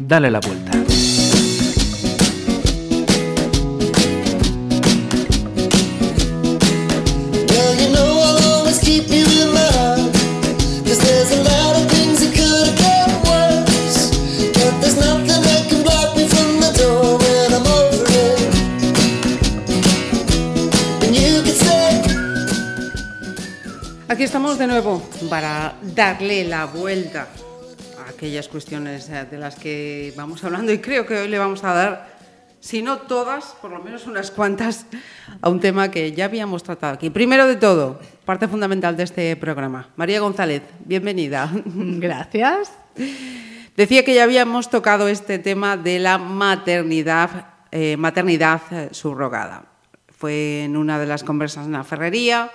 Dale la vuelta. Aquí estamos de nuevo para darle la vuelta aquellas cuestiones eh, de las que vamos hablando y creo que hoy le vamos a dar, si no todas, por lo menos unas cuantas, a un tema que ya habíamos tratado aquí. Primero de todo, parte fundamental de este programa. María González, bienvenida. Gracias. Decía que ya habíamos tocado este tema de la maternidad, eh, maternidad eh, subrogada. Fue en una de las conversas en la ferrería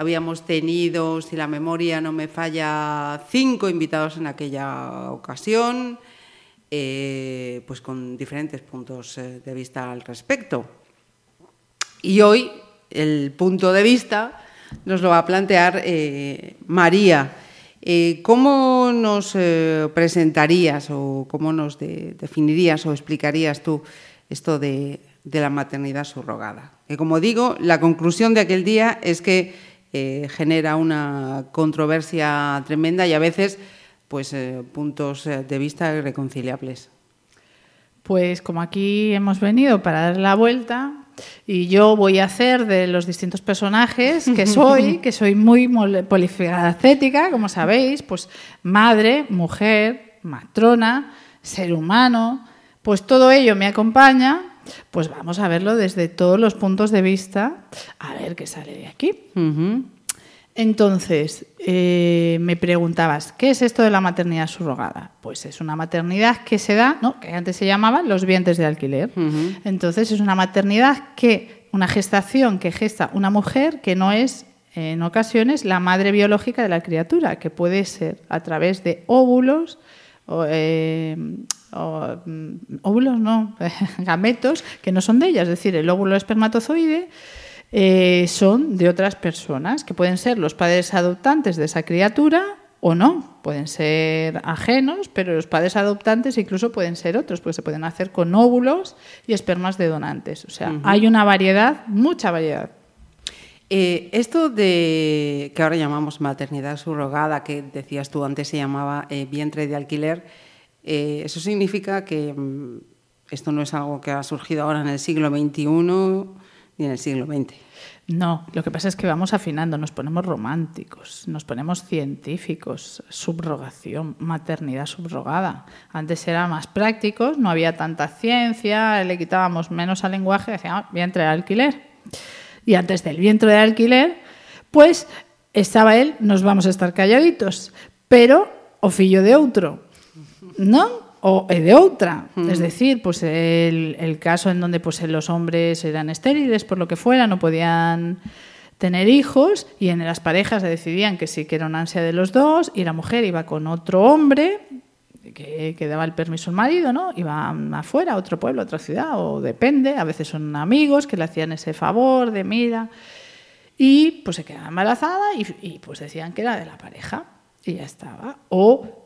Habíamos tenido, si la memoria no me falla, cinco invitados en aquella ocasión, eh, pues con diferentes puntos eh, de vista al respecto. Y hoy el punto de vista nos lo va a plantear eh, María. ¿Cómo nos presentarías o cómo nos definirías o explicarías tú esto de, de la maternidad subrogada? Que como digo, la conclusión de aquel día es que eh, genera una controversia tremenda y a veces pues eh, puntos eh, de vista irreconciliables. Pues como aquí hemos venido para dar la vuelta y yo voy a hacer de los distintos personajes que soy, que soy muy polifacética, como sabéis, pues madre, mujer, matrona, ser humano, pues todo ello me acompaña pues vamos a verlo desde todos los puntos de vista, a ver qué sale de aquí. Entonces, eh, me preguntabas, ¿qué es esto de la maternidad subrogada? Pues es una maternidad que se da, ¿no? que antes se llamaban los vientres de alquiler. Entonces, es una maternidad que, una gestación que gesta una mujer que no es en ocasiones la madre biológica de la criatura, que puede ser a través de óvulos, o, eh, óvulos no, gametos, que no son de ella, es decir, el óvulo espermatozoide eh, son de otras personas, que pueden ser los padres adoptantes de esa criatura o no, pueden ser ajenos, pero los padres adoptantes incluso pueden ser otros, porque se pueden hacer con óvulos y espermas de donantes. O sea, hay una variedad, mucha variedad. Eh, esto de que ahora llamamos maternidad subrogada, que decías tú antes se llamaba eh, vientre de alquiler, eh, eso significa que mm, esto no es algo que ha surgido ahora en el siglo XXI ni en el siglo XX. No, lo que pasa es que vamos afinando, nos ponemos románticos, nos ponemos científicos, subrogación, maternidad subrogada. Antes era más prácticos, no había tanta ciencia, le quitábamos menos al lenguaje, decíamos vientre de alquiler y antes del vientre de alquiler, pues estaba él, nos vamos a estar calladitos, pero o fillo de otro, ¿no? O de otra. Es decir, pues el, el, caso en donde pues los hombres eran estériles por lo que fuera, no podían tener hijos y en las parejas se decidían que sí que era una ansia de los dos y la mujer iba con otro hombre que, daba el permiso al marido, ¿no? Iba afuera, a otro pueblo, a otra ciudad, o depende, a veces son amigos que le hacían ese favor de mira, y pues se quedaba embarazada y, y pues decían que era de la pareja, y ya estaba. O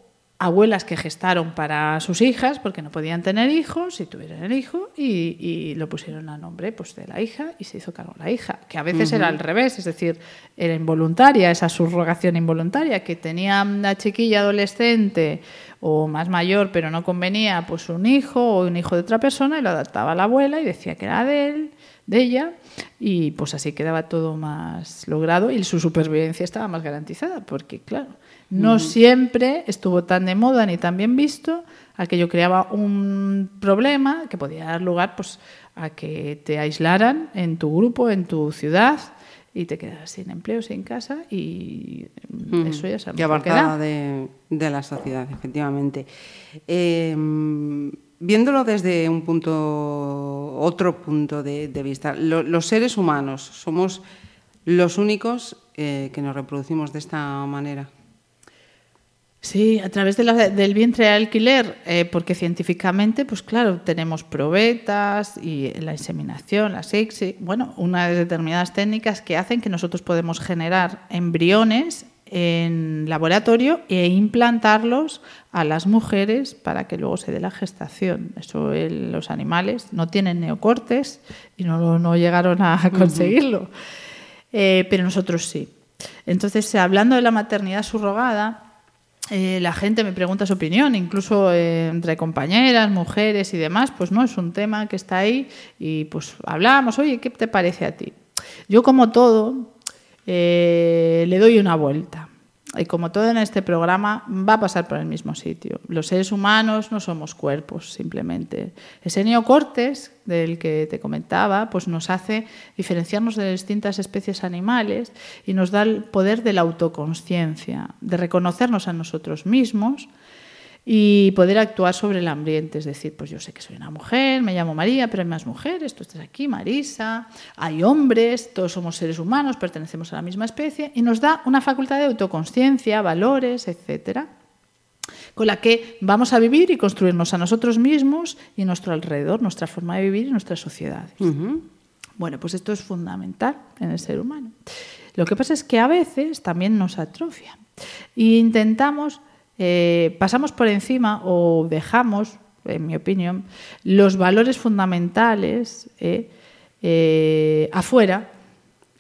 abuelas que gestaron para sus hijas porque no podían tener hijos y tuvieron el hijo y, lo pusieron a nombre pues, de la hija y se hizo cargo la hija, que a veces era al revés, es decir, era involuntaria, esa subrogación involuntaria, que tenía una chiquilla adolescente o más mayor pero no convenía pues un hijo o un hijo de otra persona y lo adaptaba a la abuela y decía que era de él, de ella y pues así quedaba todo más logrado y su supervivencia estaba más garantizada porque claro, no siempre estuvo tan de moda ni tan bien visto, aquello creaba un problema que podía dar lugar pues, a que te aislaran en tu grupo, en tu ciudad y te quedaras sin empleo, sin casa y eso ya sabemos. Y apartada de, de, la sociedad, efectivamente. Em, viéndolo desde un punto, otro punto de, vista, los seres humanos somos los únicos eh, que nos reproducimos de esta manera. Sí, a través del vientre de alquiler, eh, porque científicamente, pues claro, tenemos probetas y la inseminación, la sexy, bueno, unas determinadas técnicas que hacen que nosotros podemos generar embriones en laboratorio e implantarlos a las mujeres para que luego se dé la gestación. Eso los animales no tienen neocortes y no, no llegaron a conseguirlo, eh, pero nosotros sí. Entonces, hablando de la maternidad subrogada, eh, la gente me pregunta su opinión, incluso eh, entre compañeras, mujeres y demás, pues no, es un tema que está ahí y pues hablamos, oye, ¿qué te parece a ti? Yo como todo, eh, le doy una vuelta. Y como todo en este programa, va a pasar por el mismo sitio. Los seres humanos no somos cuerpos, simplemente. Ese neocortes del que te comentaba, pues nos hace diferenciarnos de distintas especies animales y nos da el poder de la autoconsciencia, de reconocernos a nosotros mismos y poder actuar sobre el ambiente, es decir, pues yo sé que soy una mujer, me llamo María, pero hay más mujeres, tú estás aquí, Marisa, hay hombres, todos somos seres humanos, pertenecemos a la misma especie y nos da una facultad de autoconsciencia, valores, etcétera, con la que vamos a vivir y construirnos a nosotros mismos y nuestro alrededor, nuestra forma de vivir y nuestras sociedades. Bueno, pues esto es fundamental en el ser humano. Lo que pasa es que a veces también nos atrofia e intentamos eh, pasamos por encima o dejamos, en mi opinión, los valores fundamentales eh, eh, afuera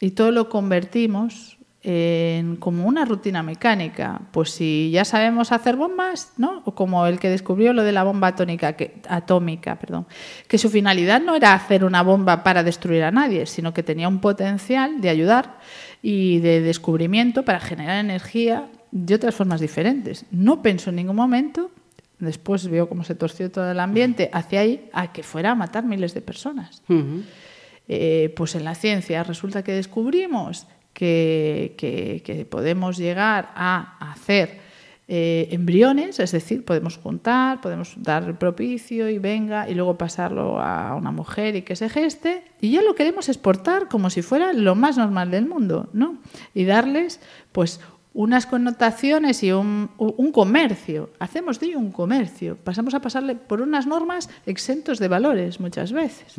y todo lo convertimos en como una rutina mecánica. Pues si ya sabemos hacer bombas, ¿no? O como el que descubrió lo de la bomba atómica, atómica, perdón, que su finalidad no era hacer una bomba para destruir a nadie, sino que tenía un potencial de ayudar y de descubrimiento para generar energía de otras formas diferentes. No pienso en ningún momento, después veo cómo se torció todo el ambiente hacia ahí, a que fuera a matar miles de personas. Eh, pues en la ciencia resulta que descubrimos que, que, podemos llegar a hacer eh, embriones, es decir, podemos juntar, podemos dar el propicio y venga, y luego pasarlo a una mujer y que se geste, y ya lo queremos exportar como si fuera lo más normal del mundo, ¿no? Y darles, pues, unas connotaciones y un, comercio. Hacemos de ello un comercio. Pasamos a pasarle por unas normas exentos de valores muchas veces.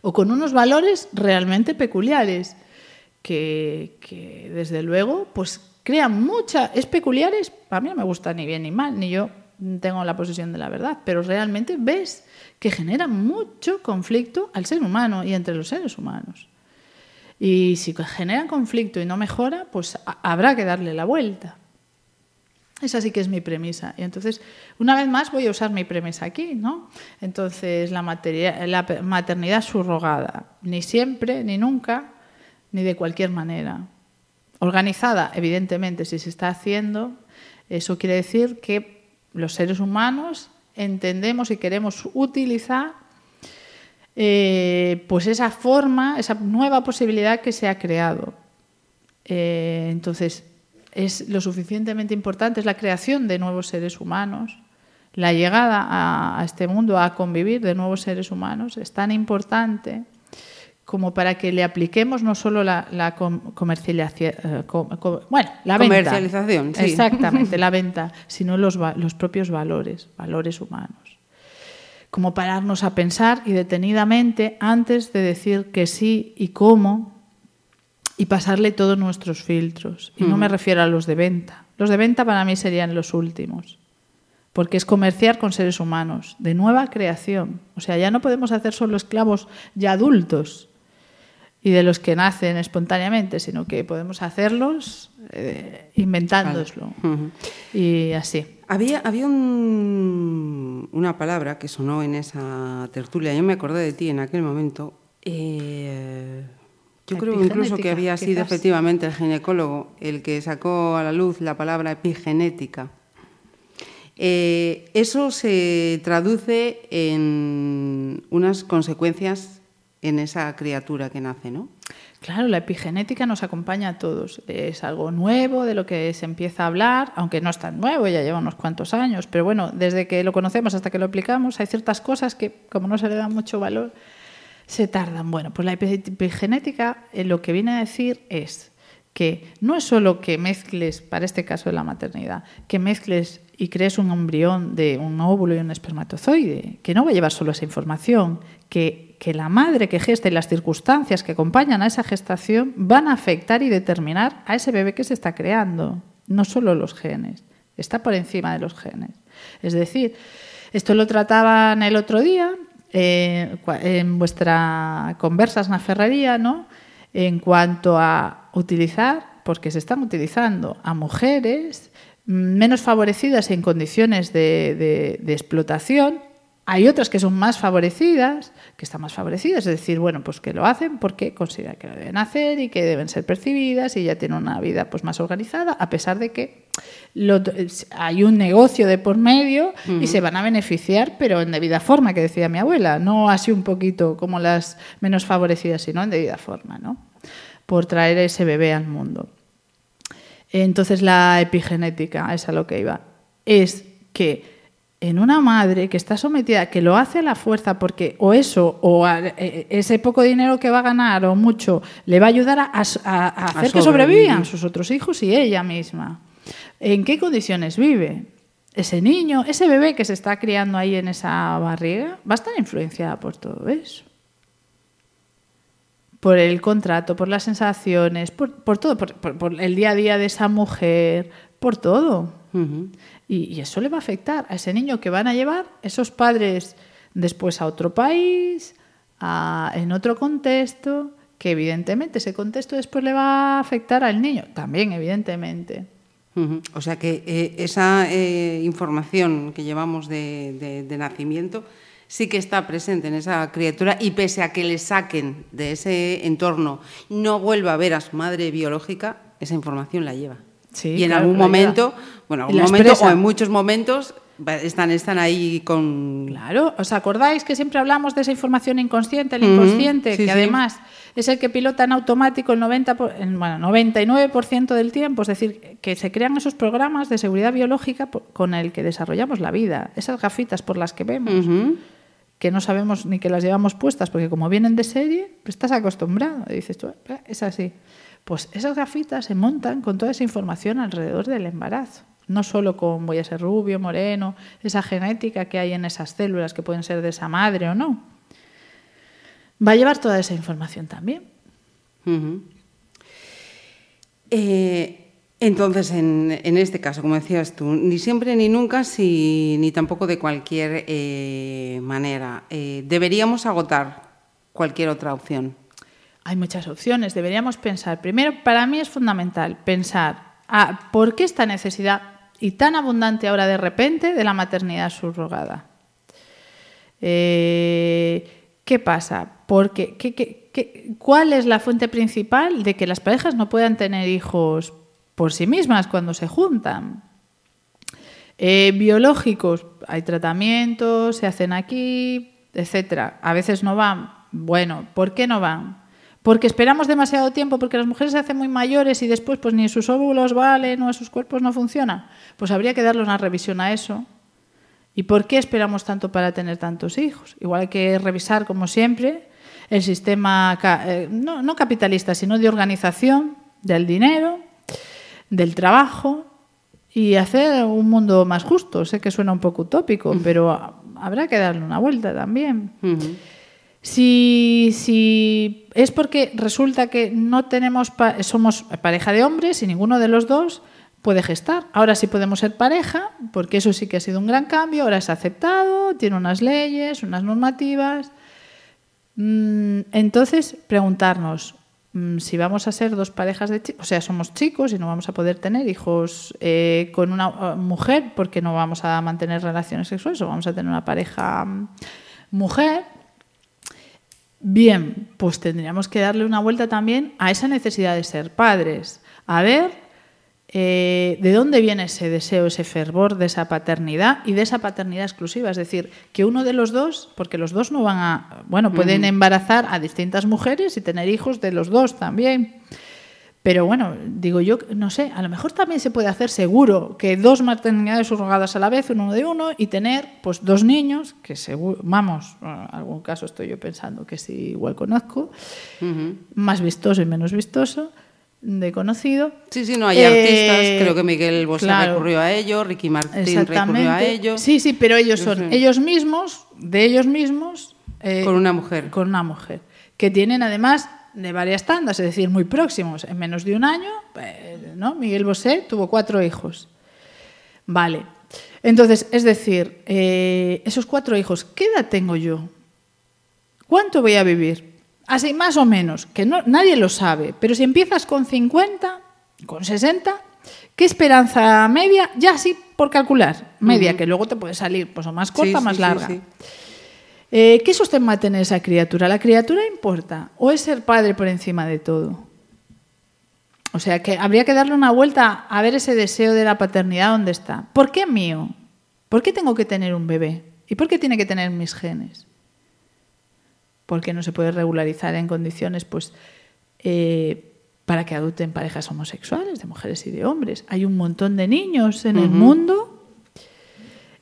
O con unos valores realmente peculiares, que, que, desde luego pues crean mucha... Es peculiares, a mí no me gusta ni bien ni mal, ni yo tengo la posesión de la verdad, pero realmente ves que generan mucho conflicto al ser humano y entre los seres humanos. Y si genera conflicto y no mejora, pues habrá que darle la vuelta. Esa sí que es mi premisa. Y entonces, una vez más, voy a usar mi premisa aquí, ¿no? Entonces, la, la maternidad subrogada, ni siempre, ni nunca, ni de cualquier manera. Organizada, evidentemente, si se está haciendo, eso quiere decir que los seres humanos entendemos y queremos utilizar eh, pues esa forma, esa nueva posibilidad que se ha creado. Eh, entonces, es lo suficientemente importante, es la creación de nuevos seres humanos, la llegada a, este mundo a convivir de nuevos seres humanos, es tan importante como para que le apliquemos no solo la, comercialización, bueno, la comercialización, sí. exactamente, la venta, sino los, los propios valores, valores humanos como pararnos a pensar y detenidamente antes de decir que sí y cómo y pasarle todos nuestros filtros. Y no me refiero a los de venta. Los de venta para mí serían los últimos, porque es comerciar con seres humanos, de nueva creación. O sea, ya no podemos hacer solo esclavos ya adultos y de los que nacen espontáneamente, sino que podemos hacerlos eh, inventándoslo. Y así. Había, había una palabra que sonó en esa tertulia, yo me acordé de ti en aquel momento. Eh, yo creo incluso que había sido efectivamente el ginecólogo el que sacó a la luz la palabra epigenética. Eh, eso se traduce en unas consecuencias en esa criatura que nace, ¿no? Claro, la epigenética nos acompaña a todos. Es algo nuevo de lo que se empieza a hablar, aunque no es tan nuevo, ya lleva unos cuantos años, pero bueno, desde que lo conocemos hasta que lo aplicamos, hay ciertas cosas que, como no se le da mucho valor, se tardan. Bueno, pues la epigenética eh, lo que viene a decir es que no es solo que mezcles, para este caso de la maternidad, que mezcles y crees un embrión de un óvulo y un espermatozoide, que no va a llevar solo esa información, que que, la madre que gesta y las circunstancias que acompañan a esa gestación van a afectar y determinar a ese bebé que se está creando, no solo los genes, está por encima de los genes. Es decir, esto lo trataban el otro día eh, en vuestra conversas na ferrería, ¿no? En cuanto a utilizar, porque se están utilizando a mujeres menos favorecidas en condiciones de, de explotación hay otras que son más favorecidas, que están más favorecidas, es decir, bueno, pues que lo hacen porque consideran que lo deben hacer y que deben ser percibidas y ya tienen una vida pues más organizada, a pesar de que lo, hay un negocio de por medio uh -huh. y se van a beneficiar, pero en debida forma, que decía mi abuela, no así un poquito como las menos favorecidas, sino en debida forma, ¿no? Por traer ese bebé al mundo. Entonces la epigenética, es a lo que iba, es que en una madre que está sometida, que lo hace a la fuerza, porque o eso, o a, e, ese poco dinero que va a ganar, o mucho, le va a ayudar a, a, a hacer a que sobrevivan sus otros hijos y ella misma. ¿En qué condiciones vive? Ese niño, ese bebé que se está criando ahí en esa barriga, va a estar influenciada por todo eso. Por el contrato, por las sensaciones, por, por todo, por, por, por, el día a día de esa mujer, por todo. Uh -huh. Y, y, eso le va a afectar a ese niño que van a llevar esos padres después a otro país, a, en otro contexto, que evidentemente ese contexto después le va a afectar al niño, también evidentemente. Uh -huh. O sea que eh, esa eh, información que llevamos de, de, de, nacimiento sí que está presente en esa criatura y pese a que le saquen de ese entorno, no vuelva a ver a su madre biológica, esa información la lleva. Sí, y en claro, algún momento, bueno, algún momento o en muchos momentos están, están ahí con... Claro, ¿os acordáis que siempre hablamos de esa información inconsciente, el inconsciente, uh -huh, sí, que sí. además es el que pilota en automático el 90, bueno, 99% del tiempo, es decir, que se crean esos programas de seguridad biológica con el que desarrollamos la vida, esas gafitas por las que vemos. Uh -huh que no sabemos ni que las llevamos puestas, porque como vienen de serie, pues estás acostumbrado. Y dices tú, eh, es así. Pues esas gafitas se montan con toda esa información alrededor del embarazo. No solo con voy a ser rubio, moreno, esa genética que hay en esas células que pueden ser de esa madre o no. Va a llevar toda esa información también. Uh -huh. eh, entonces, en, en, este caso, como decías tú, ni siempre ni nunca, si, ni tampoco de cualquier eh, manera. Eh, ¿Deberíamos agotar cualquier otra opción? Hay muchas opciones. Deberíamos pensar, primero, para mí es fundamental pensar, ah, ¿por qué esta necesidad y tan abundante ahora de repente de la maternidad subrogada? Eh, ¿Qué pasa? Porque, ¿qué, qué, qué, ¿Cuál es la fuente principal de que las parejas no puedan tener hijos por sí mismas cuando se juntan. Eh, biológicos, hay tratamientos, se hacen aquí, etcétera. A veces no van. Bueno, ¿por qué no van? Porque esperamos demasiado tiempo, porque las mujeres se hacen muy mayores y después pues ni sus óvulos valen o sus cuerpos no funcionan. Pues habría que darle una revisión a eso. ¿Y por qué esperamos tanto para tener tantos hijos? Igual hay que revisar, como siempre, el sistema eh, no, no capitalista, sino de organización del dinero, del trabajo y hacer un mundo más justo. Sé que suena un poco utópico, pero habrá que darle una vuelta también. Uh -huh. Si, si, es porque resulta que no tenemos pa somos pareja de hombres y ninguno de los dos puede gestar. Ahora sí podemos ser pareja, porque eso sí que ha sido un gran cambio, ahora es aceptado, tiene unas leyes, unas normativas. Mm, entonces, preguntarnos, Mm, si vamos a ser dos parejas de chicos, o sea, somos chicos y no vamos a poder tener hijos eh, con una uh, mujer porque no vamos a mantener relaciones sexuales o vamos a tener una pareja um, mujer, bien, pues tendríamos que darle una vuelta también a esa necesidad de ser padres. A ver eh, de dónde viene ese deseo, ese fervor de esa paternidad y de esa paternidad exclusiva. Es decir, que uno de los dos, porque los dos no van a, bueno, pueden embarazar a distintas mujeres y tener hijos de los dos también. Pero bueno, digo yo, no sé, a lo mejor también se puede hacer seguro que dos maternidades subrogadas a la vez, uno de uno, y tener pues dos niños, que seguro, vamos, en algún caso estoy yo pensando que sí, igual conozco, uh -huh. más vistoso y menos vistoso, de conocido. Sí, sí, no hay eh, artistas, creo que Miguel Bosé claro, recurrió a ello, Ricky Martín recurrió a ello. Sí, sí, pero ellos son ellos mismos, de ellos mismos, eh, Con una mujer. Con una mujer. Que tienen además de varias tandas, es decir, muy próximos. En menos de un año, eh, ¿no? Miguel Bosé tuvo cuatro hijos. Vale. Entonces, es decir, eh, esos cuatro hijos, ¿qué edad tengo yo? ¿Cuánto voy a vivir? Así más o menos, que no, nadie lo sabe, pero si empiezas con 50, con 60, ¿qué esperanza media? Ya sí, por calcular, media, que luego te puede salir pues, o más corta o más sí, larga. sí, sí. Eh, ¿Qué sostén va a tener esa criatura? ¿La criatura importa o es ser padre por encima de todo? O sea, que habría que darle una vuelta a ver ese deseo de la paternidad dónde está. ¿Por qué mío? ¿Por qué tengo que tener un bebé? ¿Y por qué tiene que tener mis genes? ¿Por qué no se puede regularizar en condiciones pues, eh, para que adopten parejas homosexuales, de mujeres y de hombres? Hay un montón de niños en el mundo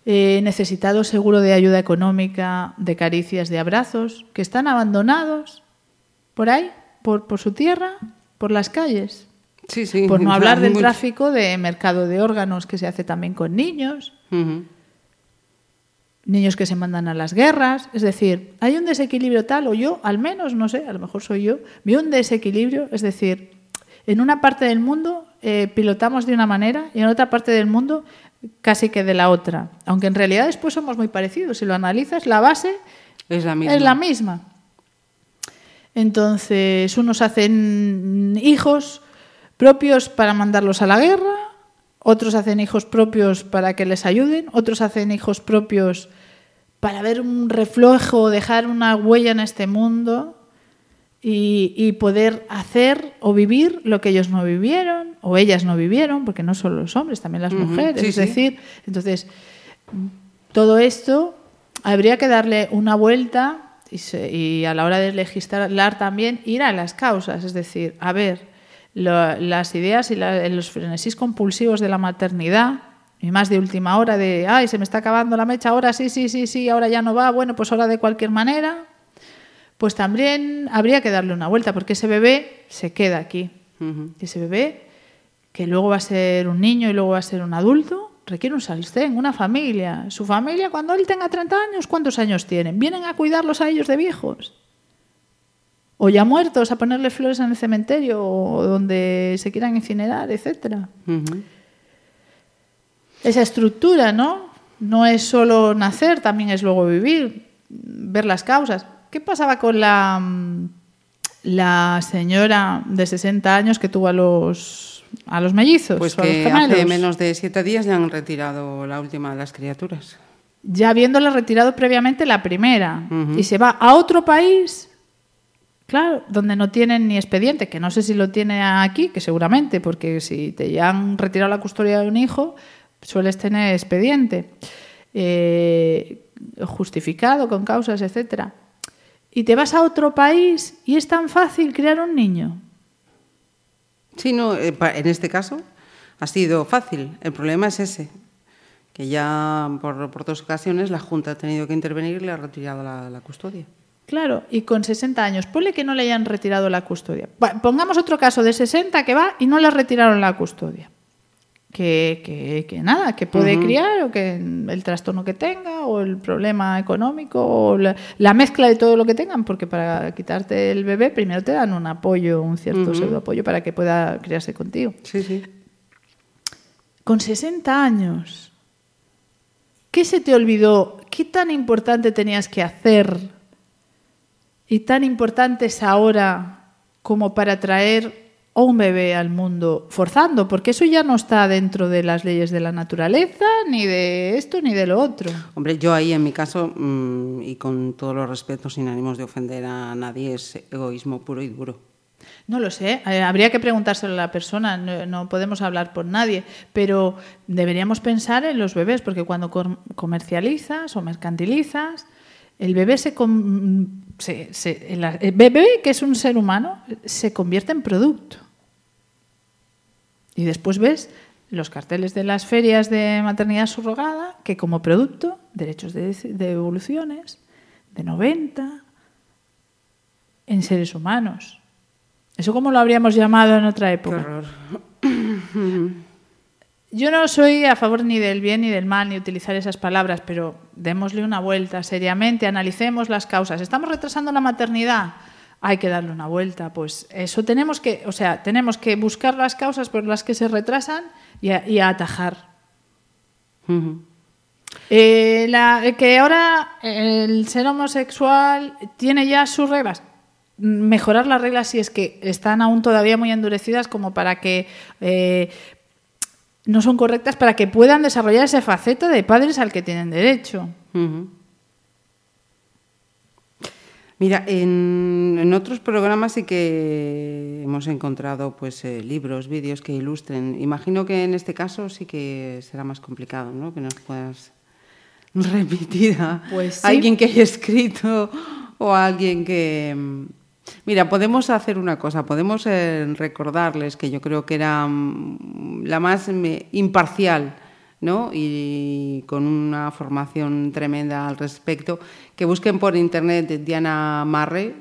eh, necesitados seguro de ayuda económica, de caricias, de abrazos, que están abandonados por ahí, por, por su tierra, por las calles. Sí, sí. Por no hablar del Mucho. tráfico de mercado de órganos que se hace también con niños, niños que se mandan a las guerras. Es decir, hay un desequilibrio tal, o yo, al menos, no sé, a lo mejor soy yo, vi un desequilibrio, es decir, en una parte del mundo eh, pilotamos de una manera y en otra parte del mundo casi que de la otra. Aunque en realidad después somos muy parecidos. Si lo analizas, la base Es la misma. es la misma. Entonces, unos hacen hijos propios para mandarlos a la guerra, otros hacen hijos propios para que les ayuden, otros hacen hijos propios para ver un reflejo, dejar una huella en este mundo y, y poder hacer o vivir lo que ellos no vivieron o ellas no vivieron, porque no solo los hombres, también las mujeres. sí, es sí. decir, entonces, todo esto habría que darle una vuelta y, se- y a la hora de legislar también ir a las causas, es decir, a ver, lo- las ideas y la- los frenesís compulsivos de la maternidad, y más de última hora de, ay, se me está acabando la mecha, ahora sí, sí, sí, sí, ahora ya no va, bueno, pues ahora de cualquier manera, pues también habría que darle una vuelta, porque ese bebé se queda aquí. Ujú. Ese bebé, que luego va a ser un niño y luego va a ser un adulto, requiere un sostén, una familia. Su familia, cuando él tenga 30 años, ¿cuántos años tienen? ¿Vienen a cuidarlos a ellos de viejos? O ya muertos, a ponerle flores en el cementerio o donde se quieran incinerar, etcétera. Ujú. Esa estructura, ¿no? No es solo nacer, también es luego vivir, ver las causas. ¿Qué pasaba con la, mm, la señora de 60 años que tuvo a los, a los mellizos? Pues o a los que hace menos de siete días ya han retirado la última de las criaturas. Ya habiéndola retirado previamente la primera. Y se va a otro país, claro, donde no tienen ni expediente, que no sé si lo tiene aquí, que seguramente, porque si te ya han retirado la custodia de un hijo, sueles tener expediente eh, justificado con causas, etcétera. Y te vas a otro país y es tan fácil criar un niño. Sí, no, eh, en este caso ha sido fácil. El problema es ese, que ya por, por dos ocasiones la Junta ha tenido que intervenir y le ha retirado la, la custodia. Claro, y con 60 años, ponle que no le hayan retirado la custodia. Pongamos otro caso de 60 que va y no le retiraron la custodia. Que, que- que nada, que puede criar o que el trastorno que tenga o el problema económico o la, la mezcla de todo lo que tengan, porque para quitarte el bebé primero te dan un apoyo, un cierto pseudo apoyo para que pueda criarse contigo. Sí, sí. Con 60 años, ¿qué se te olvidó? ¿Qué tan importante tenías que hacer? Y tan importante es ahora como para traer a un bebé al mundo forzando, porque eso ya no está dentro de las leyes de la naturaleza, ni de esto, ni de lo otro. Hombre, yo ahí en mi caso, mm, y con todos los respetos, sin ánimos de ofender a nadie, es egoísmo puro y duro. No lo sé, eh, habría que preguntárselo a la persona, no, no podemos hablar por nadie, pero deberíamos pensar en los bebés, porque cuando com- comercializas o mercantilizas, el bebé se, se- se- el bebé, que es un ser humano, se convierte en producto. Y después ves los carteles de las ferias de maternidad subrogada, que como producto, derechos de, de evoluciones, de 90, en seres humanos. ¿Eso cómo lo habríamos llamado en otra Qué época? horror. yo no soy a favor ni del bien ni del mal, ni utilizar esas palabras, pero démosle una vuelta seriamente, analicemos las causas. ¿Estamos retrasando la maternidad? Hay que darle una vuelta. Pues eso tenemos que, o sea, tenemos que buscar las causas por las que se retrasan y, atajar. Eh, que ahora el ser homosexual tiene ya sus reglas. Mejorar las reglas si es que están aún todavía muy endurecidas como para que eh, no son correctas para que puedan desarrollar ese faceta de padres al que tienen derecho. Mira, en, otros programas sí que hemos encontrado pues eh, libros, vídeos que ilustren. Imagino que en este caso sí que será más complicado, ¿no? Que nos puedas remitir a pues alguien que haya escrito o a alguien que Mira, podemos hacer una cosa, podemos eh, recordarles que yo creo que era mm, la más imparcial ¿no? y con una formación tremenda al respecto, que busquen por internet Diana Marre,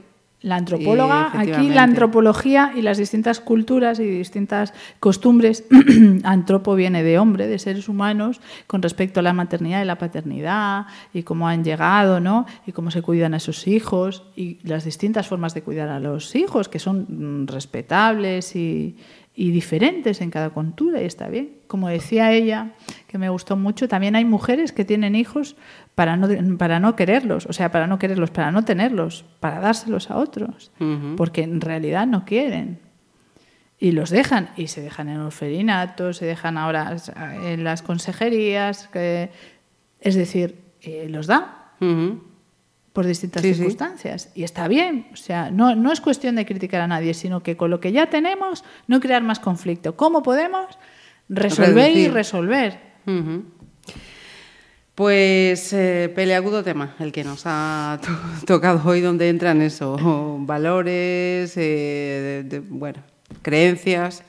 la antropóloga, aquí la antropología y las distintas culturas y distintas costumbres, antropo viene de hombre, de seres humanos, con respecto a la maternidad y la paternidad, y cómo han llegado, ¿no? Y cómo se cuidan a sus hijos, y las distintas formas de cuidar a los hijos, que son mm, respetables y, y diferentes en cada cultura, y está bien. Como decía ella, que me gustó mucho, también hay mujeres que tienen hijos para no, para no quererlos, o sea, para no quererlos, para no tenerlos, para dárselos a otros, porque en realidad no quieren. Y los dejan, y se dejan en orfelinatos, se dejan ahora en las consejerías, es decir, eh, los da por distintas circunstancias. Y está bien, o sea, no, no es cuestión de criticar a nadie, sino que con lo que ya tenemos, no crear más conflicto. ¿Cómo podemos resolver y resolver? Pues eh, peleagudo tema el que nos ha tocado hoy, donde entran eso, valores, eh, bueno, creencias,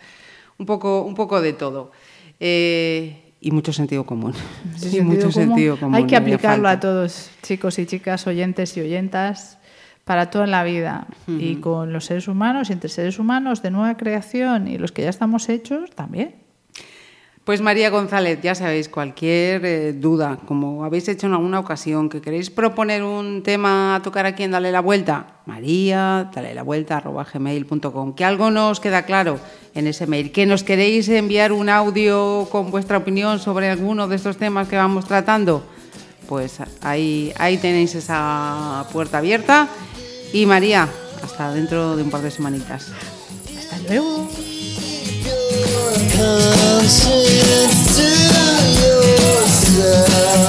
un poco, un poco de todo. Eh, y mucho sentido común. mucho sentido común. Hay que aplicarlo a todos, chicos y chicas, oyentes y oyentas, para toda la vida. Y con los seres humanos, entre seres humanos de nueva creación y los que ya estamos hechos, también. Pues María González, ya sabéis, cualquier eh, duda, como habéis hecho en alguna ocasión, que queréis proponer un tema a tocar aquí en Dale la Vuelta, María, dale la vuelta, arroba gmail.com. Que algo nos queda claro en ese mail, que nos queréis enviar un audio con vuestra opinión sobre alguno de estos temas que vamos tratando, pues ahí, ahí tenéis esa puerta abierta. Y María, hasta dentro de un par de semanitas. Hasta luego. conscience to yourself.